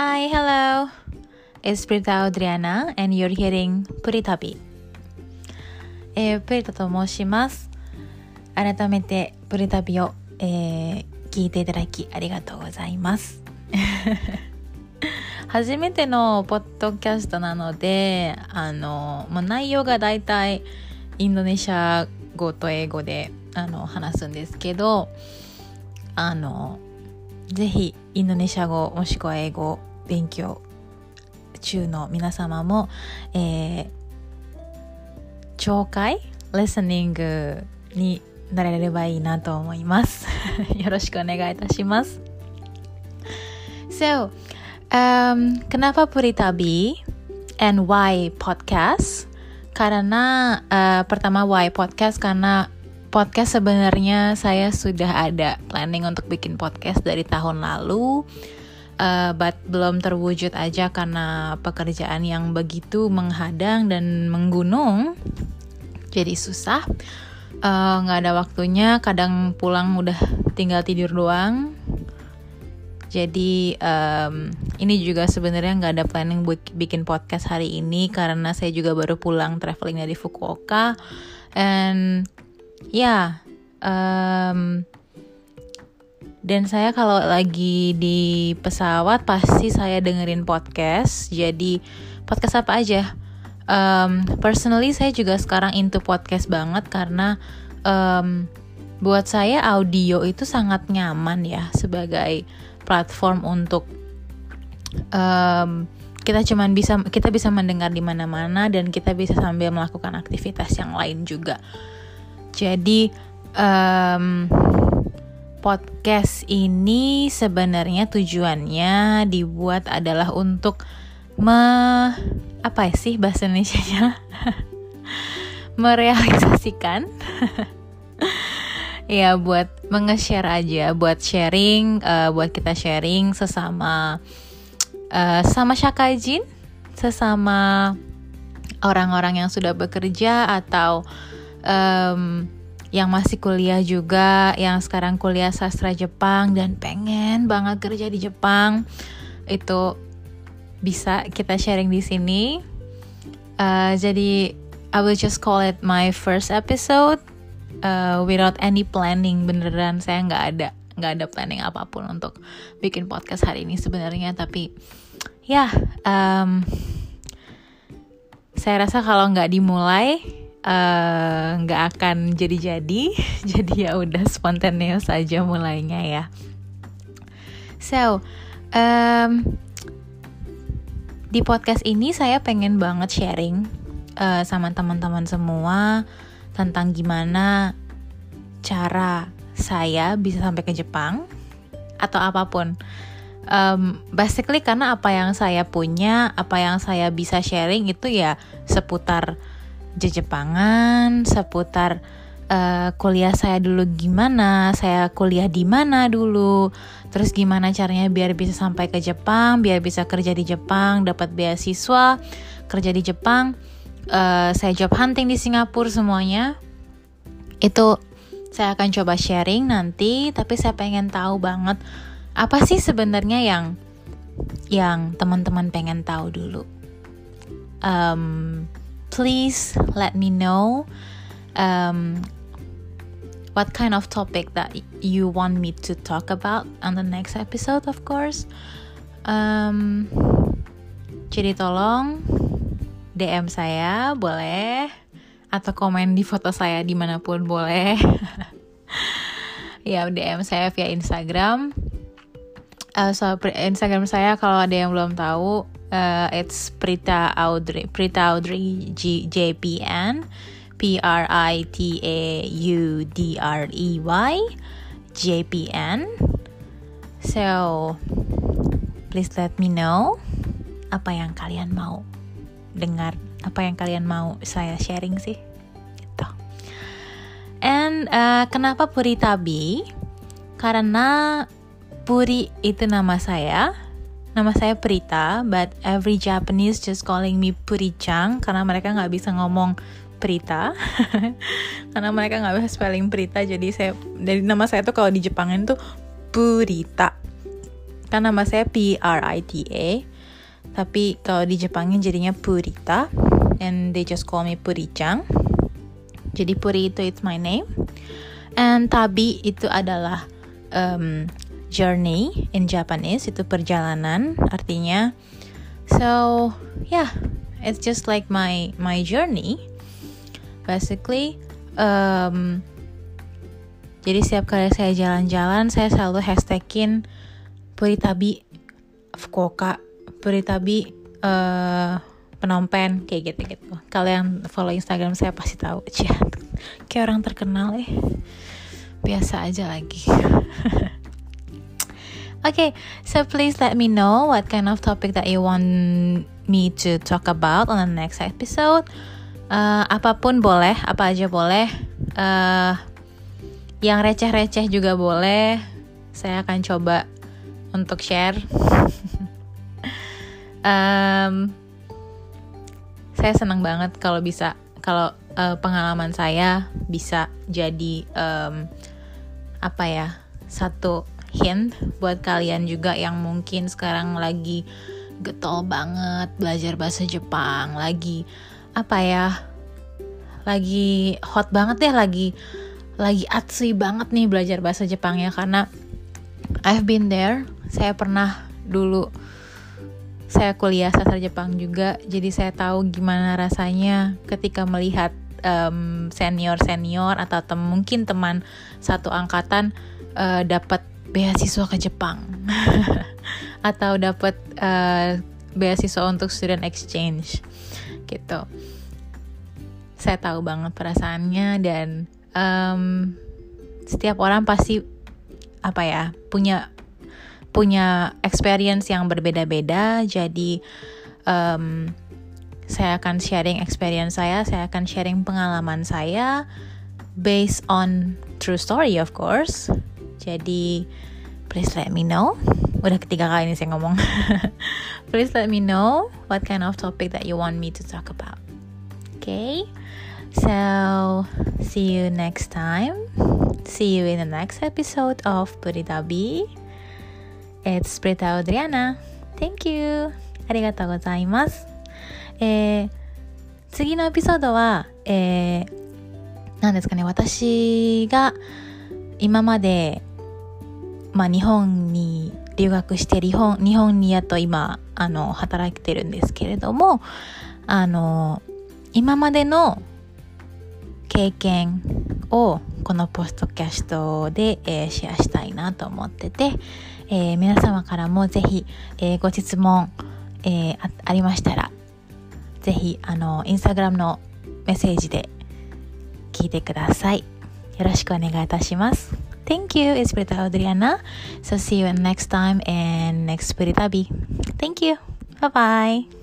Hi, hello. It's Prita Adriana and you're hearing プリ旅。えー、プリタと申します。改めてプリ旅を、えー聞いていただきありがとうございます。初めてのポッドキャストなので、あの、もう内容がだいたいインドネシア語と英語であの話すんですけど、あの、ぜひインドネシア語もしくは英語勉強中の皆様も、えー、聴解 listening になれればいいなと思います。よろしくお願いいたします。So, um, kenapa Puri Tabi and why podcast? Karena uh, pertama why podcast karena podcast sebenarnya saya sudah ada planning untuk bikin podcast dari tahun lalu. Uh, but belum terwujud aja karena pekerjaan yang begitu menghadang dan menggunung. Jadi susah. Nggak uh, ada waktunya. Kadang pulang udah tinggal tidur doang. Jadi um, ini juga sebenarnya nggak ada planning buat bikin podcast hari ini karena saya juga baru pulang traveling dari Fukuoka. And ya yeah, um, dan saya kalau lagi di pesawat pasti saya dengerin podcast. Jadi podcast apa aja? Um, personally saya juga sekarang into podcast banget karena um, buat saya audio itu sangat nyaman ya sebagai platform untuk um, kita cuman bisa kita bisa mendengar di mana-mana dan kita bisa sambil melakukan aktivitas yang lain juga. Jadi um, podcast ini sebenarnya tujuannya dibuat adalah untuk me apa sih bahasa Indonesia-nya? Merealisasikan. Ya buat menge-share aja buat sharing uh, buat kita sharing sesama uh, sama syakajin sesama orang-orang yang sudah bekerja atau um, yang masih kuliah juga yang sekarang kuliah sastra Jepang dan pengen banget kerja di Jepang itu bisa kita sharing di sini. Uh, jadi I will just call it my first episode uh, without any planning. Beneran saya nggak ada nggak ada planning apa pun untuk bikin podcast hari ini sebenarnya. Tapi ya um, saya rasa kalau nggak dimulai nggak uh, akan jadi-jadi. jadi ya udah spontaneous saja mulainya ya. So um, di podcast ini saya pengen banget sharing uh, sama teman-teman semua tentang gimana cara saya bisa sampai ke Jepang atau apa pun. Um, basically karena apa yang saya punya, apa yang saya bisa sharing itu ya seputar Jepangan, seputar uh, kuliah saya dulu gimana, saya kuliah di mana dulu, terus gimana caranya biar bisa sampai ke Jepang, biar bisa kerja di Jepang, dapat beasiswa, kerja di Jepang, uh, saya job hunting di Singapura semuanya. Itu saya akan coba sharing nanti, tapi saya pengen tahu banget apa sih sebenarnya yang yang teman-teman pengen tahu dulu. Um, please let me know um, what kind of topic that you want me to talk about on the next episode of course. Um, jadi tolong DM saya boleh. Atau komen di foto saya di mana pun boleh. Ya DM saya via Instagram. Uh, so Instagram saya kalau ada yang belum tahu uh, it's Prita Audrey Prita Audrey G JPN P R I T A U D R E Y JPN. So please let me know apa yang kalian mau dengar, apa yang kalian mau saya sharing sih. Gitu. And uh, kenapa Puri Tabi? Karena Puri itu nama saya. Nama saya Prita, but every Japanese just calling me Puri-chan karena mereka nggak bisa ngomong Prita. Karena mereka nggak bisa spelling Prita jadi saya dari nama saya tuh kalau di Jepangan tuh Purita. Kan nama saya P R I T A tapi kalau di Jepangnya jadinya Purita and they just call me Puri-chan. Jadi Puri itu it's my name. And Tabi itu adalah um, journey in Japanese itu perjalanan artinya so yeah it's just like my my journey. Basically um, jadi setiap kali saya jalan-jalan saya selalu hashtagin Puritabi Fukuoka Puritabi uh, penompen kayak gitu gitu kalau yang follow Instagram saya pasti tahu. Cia, kayak orang terkenal eh biasa aja lagi Okay, so please let me know what kind of topic that you want me to talk about on the next episode. Uh, apa pun boleh, apa aja boleh. Uh, yang receh-receh juga boleh. Saya akan coba untuk share. um, saya senang banget kalau bisa kalau uh, pengalaman saya bisa jadi um, apa ya satu hint buat kalian juga yang mungkin sekarang lagi getol banget belajar bahasa Jepang lagi apa ya lagi hot banget ya lagi lagi atsui banget nih belajar bahasa Jepang ya karena I've been there saya pernah dulu saya kuliah sastra Jepang juga jadi saya tahu gimana rasanya ketika melihat um, senior senior atau tem mungkin teman satu angkatan uh, dapat beasiswa ke Jepang. Atau dapat uh, beasiswa untuk student exchange gitu. Saya tahu banget perasaannya dan um, setiap orang pasti apa ya punya punya experience yang berbeda-beda. Jadi um, saya akan sharing experience saya saya akan sharing pengalaman saya based on true story of course jadi please let me know. Udah ketiga kali ini saya ngomong. please let me know what kind of topic that you want me to talk about. Okay? So, see you next time. See you in the next episode of Puritabi. It's Prita Adriana. Thank you. ありがとうございます。えー、次のエピソードは、えー、何ですかね、私が今まで まあ、日本に留学して日本日本にやっと今あの働いてるんですけれどもあの今までの経験をこのポストキャストで、えー、シェアしたいなと思ってて、えー、皆様からもぜひ、えー、ご質問、えあありましたらぜひあのインスタグラムのメッセージで聞いてください。よろしくお願いいたします。Thank you, it's Brita Adriana. So see you next time and next Britabi. Thank you. Bye bye.